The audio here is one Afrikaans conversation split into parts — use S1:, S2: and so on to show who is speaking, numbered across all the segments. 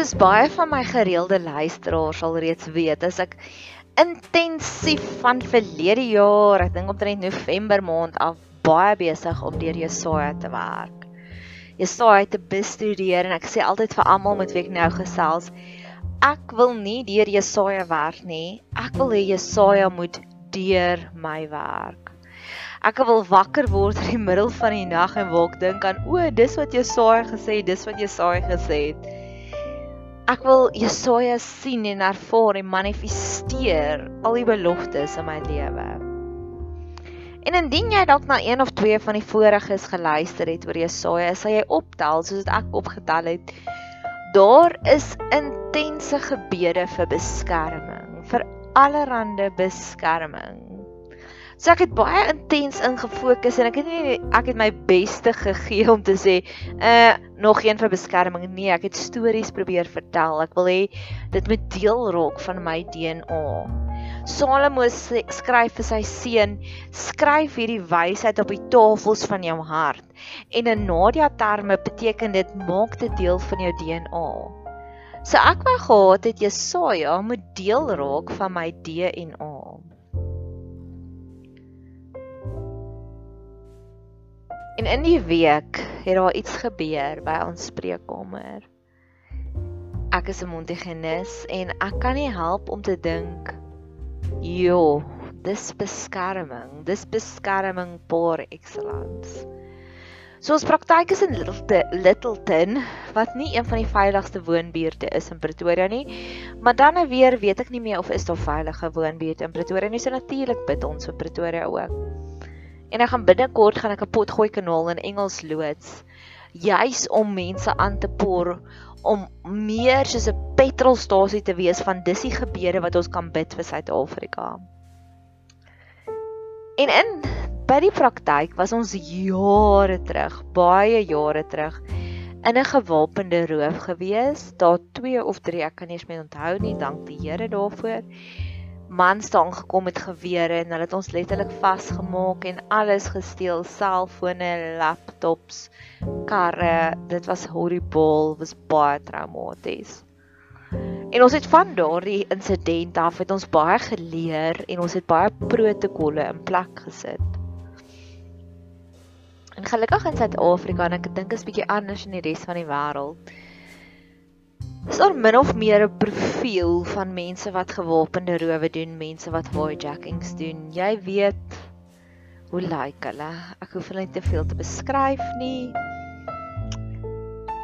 S1: Soos baie van my gereelde luisteraars al reeds weet, as ek intensief van verlede jaar, ek dink omtrent November maand af baie besig om deur Jesaja te werk. Jesaja te bestudeer en ek sê altyd vir almal met wie ek nou gesels, ek wil nie deur Jesaja werk nie. Ek wil hê Jesaja moet deur my werk. Ek wil wakker word in die middel van die nag en waak dink aan o, dis wat Jesaja gesê het, dis wat Jesaja gesê het. Ek wil Jesaja sien en ervaar en manifesteer al die beloftes in my lewe. En indien jy dalk na een of twee van die vorige's geluister het oor Jesaja, sal jy optel soos ek opgetel het. Daar is intense gebede vir beskerming, vir allerlei beskerming. So ek het baie intens ingefokus en ek het nie ek het my beste gegee om te sê uh nog een vir beskerming. Nee, ek het stories probeer vertel. Ek wil hê dit moet deel raak van my DNA. Salomo skryf vir sy seun: "Skryf hierdie wysheid op die tafels van jou hart." En in Nadia terme beteken dit maak dit deel van jou DNA. So ek wou gehad het Jesaja moet deel raak van my DNA. En in die week het daar iets gebeur by ons spreekkamer. Ek is 'n Montigenis en ek kan nie help om te dink, "Jo, dis beskerming, dis beskerming par excellence." So ons praktyk is in Littleton wat nie een van die veiligste woonbuurte is in Pretoria nie. Maar dan nou weer weet ek nie meer of is daar veilige woonbuurte in Pretoria nie. So natuurlik bid ons vir Pretoria ook. En ek gaan binnekort gaan ek 'n potgooi kanaal in Engels loods juis om mense aan te por om meer soos 'n petrolstasie te wees van dis die gebede wat ons kan bid vir Suid-Afrika. En in by die praktyk was ons jare terug, baie jare terug in 'n gewapende roof gewees. Daar 2 of 3, ek kan nie eens meer onthou nie, dank die Here daarvoor man staan gekom met gewere en hulle het ons letterlik vasgemaak en alles gesteel, selfone, laptops, karre. Dit was horrible, was baie traumaties. En ons het van daardie insident af het ons baie geleer en ons het baie protokolle in plek gesit. En gelukkig in Suid-Afrika en ek dink is bietjie anders in die res van die wêreld is daar min of meer 'n profiel van mense wat gewapende rowe doen, mense wat hijackings doen. Jy weet hoe lyk like hulle? Ek hoef hulle nie te veel te beskryf nie.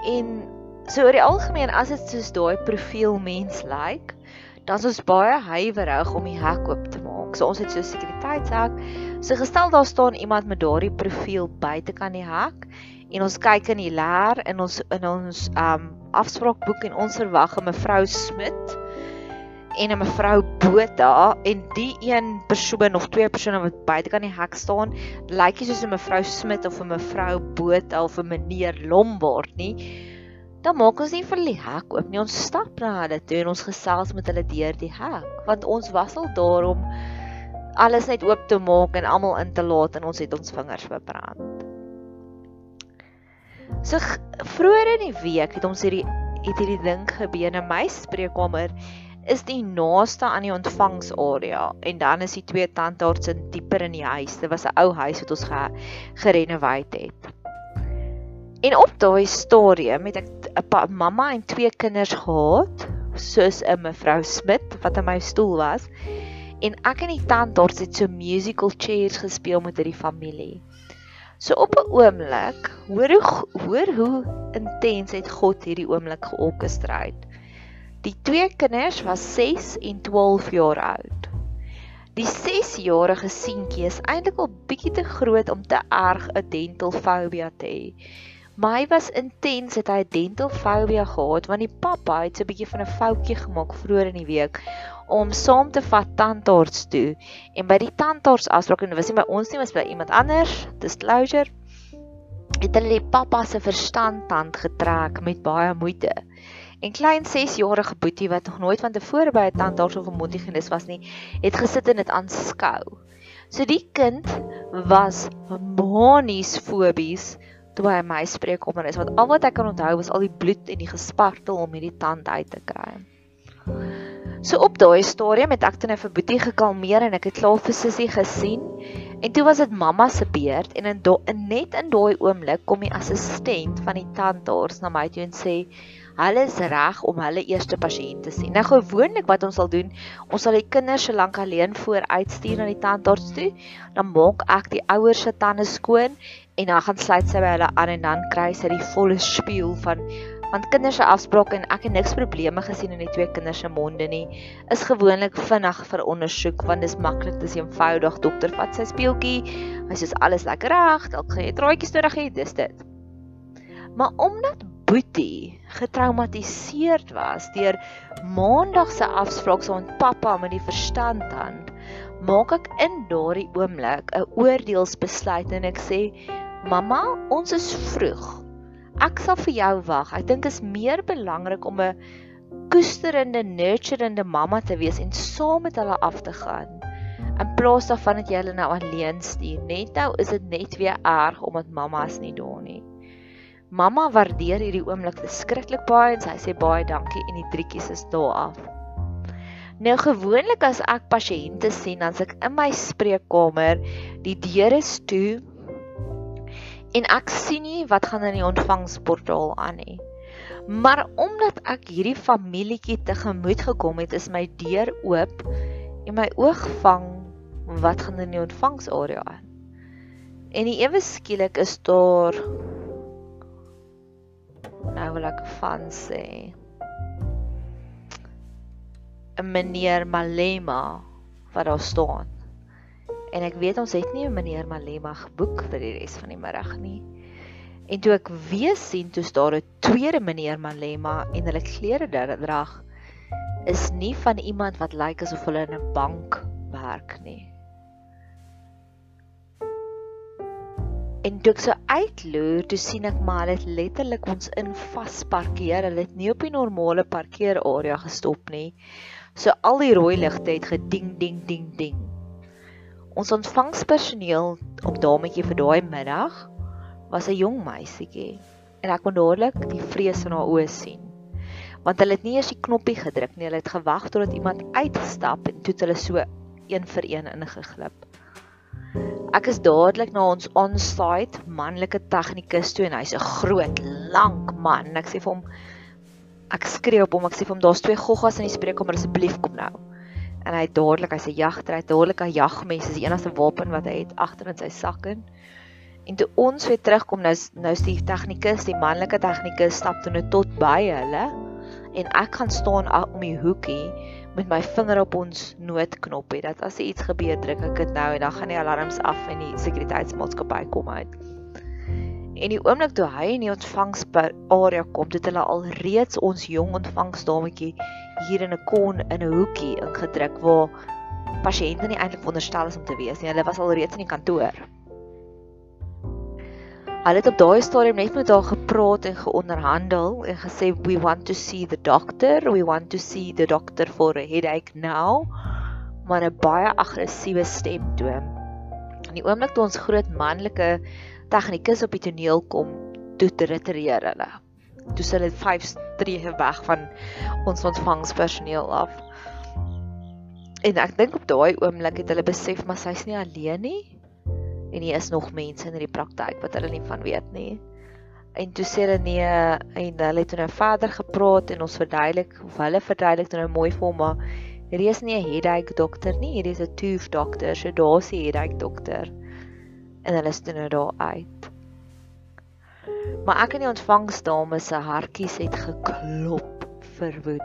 S1: En so oor die algemeen as dit soos daai profiel mens lyk, like, dan is ons baie huiwerig om die hek oop te maak. So ons het so 'n sekuriteitshek. So gestel daar staan iemand met daardie profiel buite kan die hek en ons kyk in die leer in ons in ons um afspraakboek en ons verwag 'n mevrou Smit en 'n mevrou Botha en die een persoon of twee persone wat buite kan die hek staan, lyk nie soos 'n mevrou Smit of 'n mevrou Botha of 'n meneer Lombard nie. Dan maak ons nie vir die hek oop nie. Ons stap na hulle toe en ons gesels met hulle deur die hek, want ons was al daarom alles net oop te maak en almal in te laat en ons het ons vingers verbrand. So vroeër in die week het ons hierdie het hierdie ding gebeur in my spreekkamer is die naaste aan die ontvangsarea en dan is die twee tandarts in dieper in die huis. Dit was 'n ou huis wat ons ge, gerenoveer het. En op daai stadium het ek 'n mamma en twee kinders gehad, soos 'n mevrou Smit wat aan my stoel was. En ek en die tandarts het so musical chairs gespeel met hierdie familie. So op 'n oomblik, hoor hoe hoor hoe intens het God hierdie oomblik georkestreer. Die twee kinders was 6 en 12 jaar oud. Die 6-jarige seentjie is eintlik al bietjie te groot om te erg 'n dentalfobie te hê. Maar hy was intens het hy 'n dentalfobie gehad want die pappa het so 'n bietjie van 'n foutjie gemaak vroeër in die week om saam te vat tandarts toe en by die tandarts afspraak en dit was nie by ons nie, was by iemand anders, disclosure. Het hulle die pappa se verstand tand getrek met baie moeite. En klein 6-jarige boetie wat nog nooit van tevore by 'n tandarts of 'n mondhygiënis was nie, het gesit en dit aanskou. So die kind was manies fobies toe hy my spreek kom en is wat al wat ek kan onthou was al die bloed en die gespartel om hierdie tand uit te kry. So op daai stadium het ek toe net vir Boetie gekalmeer en ek het klaar vir Sissie gesien. En toe was dit mamma se beurt en in, in net in daai oomblik kom die assistent van die tandarts na my toe en sê hulle is reg om hulle eerste pasiënt te sien. Nou gewoonlik wat ons sal doen, ons sal die kinders so lank alleen voor uitstuur na die tandarts toe, dan maak ek die ouers se tande skoon en dan gaan sluit sy by hulle aan en dan kry sy die volle spieël van want kinders se afsprake en ek het niks probleme gesien in die twee kinders se monde nie is gewoonlik vinnig vir ondersoek want dis maklik dis eenvoudig. Dokter vat sy speeltjie hy sê alles lekker reg dalk gee jy traaitjies nodig hê dis dit. Maar omdat Boetie getraumatiseerd was deur maandag se afspraak saam met pappa met die verstandhand, maak ek in daardie oomblik 'n oordeelsbesluit en ek sê: "Mamma, ons is vroeg. Ek sal vir jou wag. Ek dink is meer belangrik om 'n koesterende, nurturende mamma te wees en saam met hulle af te gaan." In plaas daarvan dat jy hulle nou alleen stuur. Net nou is dit net weer erg omdat mamma is nie daar nie. Mamma waardeer hierdie oomblik verskriklik baie en sy sê baie dankie en die drietjies is daar af. Nou gewoonlik as ek pasiënte sien, dan sit ek in my spreekkamer, die deur is toe en ek sien nie wat gaan in die ontvangsportaal aan nie. Maar omdat ek hierdie familietjie tegemoet gekom het, is my deur oop en my oog vang wat gaan in die ontvangsarea aan. En die ewe skielik is daar nou wil ek van sê 'n meneer Malema wat daar staan. En ek weet ons het nie 'n meneer Malema geboek vir die res van die middag nie. En toe ek weer sien toe staan 'n tweede meneer Malema en hulle klere drag is nie van iemand wat lyk asof hulle in 'n bank werk nie. En toe ek so uitloer, toe sien ek maar dit letterlik ons in vasparkeer. Hulle het nie op die normale parkeerarea gestop nie. So al die rooi ligte het geding ding ding ding. Ons ontvangspersoneel op dametjie vir daai middag was 'n jong meisietjie en ek kon dadelik die vrees in haar oë sien. Want hulle het nie eers die knoppie gedruk nie, hulle het gewag totdat iemand uitstap en toe het hulle so een vir een ingeglip. Ek is dadelik na ons on-site manlike tegnikus toe en hy's 'n groot, lank man. Ek sê vir hom ek skree op hom, ek sê vir hom daar's twee goggas in die spreekkamer asseblief kom nou. En hy dadelik, hy's 'n jagter, hy het dadelik 'n jagmes, dis die enigste wapen wat hy het agter in sy sak in. En toe ons weer terugkom nou nou is die tegnikus, die manlike tegnikus stap toe net tot by hulle en ek gaan staan om die hoekie met my vinger op ons noodknoppie dat as iets gebeur druk ek dit nou en dan gaan die alarms af en die sekuriteitsmaatskappy kom uit. En die oomblik toe hy in die ontvangsarea kom, het hulle al reeds ons jong ontvangsdametjie hier in 'n kon in 'n hoekie ingedruk waar pasiënte nie eintlik wonderstel is om te wees nie. Hulle was al reeds in die kantoor. Hulle het op daai stadium net met haar gepraat en geonderhandel en gesê we want to see the doctor, we want to see the doctor for a headache now. Maar 'n baie aggressiewe stemtoon. In die oomblik toe ons groot manlike tegnikus op die toneel kom, toe retireer hulle. Toe sê hulle 5 streë weg van ons ontvangspersoneel af. En ek dink op daai oomblik het hulle besef maar sy's nie alleen nie. En hier is nog mense in hierdie praktyk wat hulle nie van weet nie. En toe sê hulle nee en hulle het nou verder gepraat en ons verduidelik of hulle verduidelik nou mooi vir hom maar hierdie is nie 'n headache dokter nie, hierdie is 'n tooth dokter, so daar's 'n headache dokter en hulle is toe nou daar uit. Maar ek en die ontvangsdame se hartjies het geklop verwoed.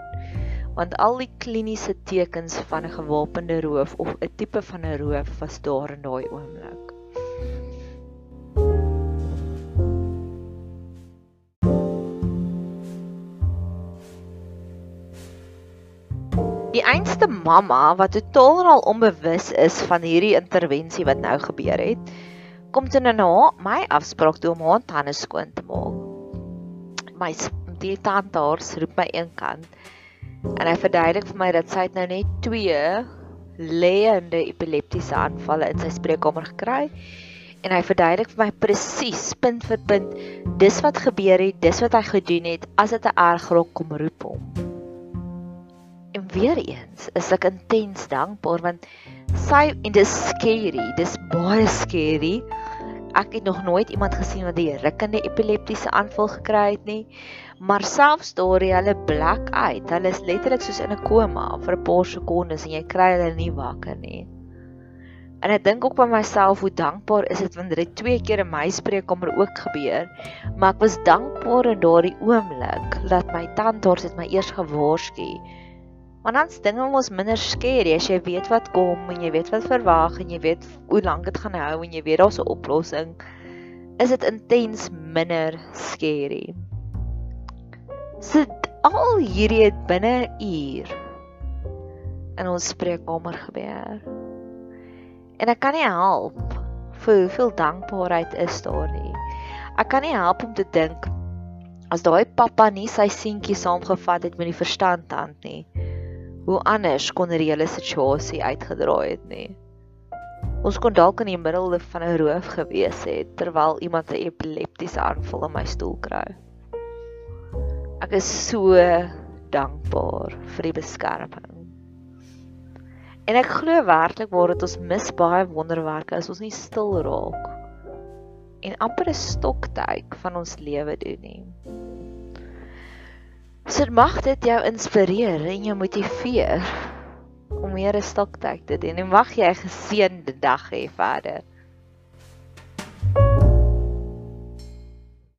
S1: Want al die kliniese tekens van 'n gewapende roof of 'n tipe van 'n roof was daar in daai oomblik. Die einste mamma wat totaal onbewus is van hierdie intervensie wat nou gebeur het, kom toe nou na my afspraak toe om haar tande skoon te maak. My die tandarts roep my een kant en hy verduidelik vir my dat sy nou net twee leende epileptiese aanvalle in sy spreekkamer gekry en hy verduidelik vir my presies punt vir punt dis wat gebeur het, dis wat hy gedoen het as dit 'n erg rok kom roep hom. En weer eens is ek intens dankbaar want sy en dis scary, dis baie scary ek het nog nooit iemand gesien wat 'n rukkende epileptiese aanval gekry het nie. Maar selfs daardie hulle black uit, hulle is letterlik soos in 'n koma vir 'n paar sekondes en jy kry hulle nie wakker nie. En ek dink ook by myself hoe dankbaar is dit wanneer dit twee keer in my spreekkamer ook gebeur. Maar ek was dankbaar in daardie oomblik dat my tandarts het my eers gewaarsku Want dan dinge mos minder skerry as jy weet wat kom en jy weet wat verwag en jy weet hoe lank dit gaan hou en jy weet daar's 'n oplossing. Is dit intens minder skerry. Sit al hierdie het binne 'n uur in ons spreekkamer gebeur. En ek kan nie help vir hoeveel dankbaarheid is daar nie. Ek kan nie help om te dink as daai pappa nie sy seentjie saamgevat het met die verstand hand nie hoe anders kon die hele situasie uitgedraai het nie. Ons kon dalk in die middel van 'n roof gewees het terwyl iemand 'n epileptiese aanval in my stoel kry. Ek is so dankbaar vir die beskerming. En ek glo werklik waar dit ons mis baie wonderwerke as ons nie stil raak en amper 'n stoktyk van ons lewe doen nie. So mag dit jou inspireer en jou motiveer om meer 'n stoktyd te doen. En mag jy 'n geseënde dag hê verder.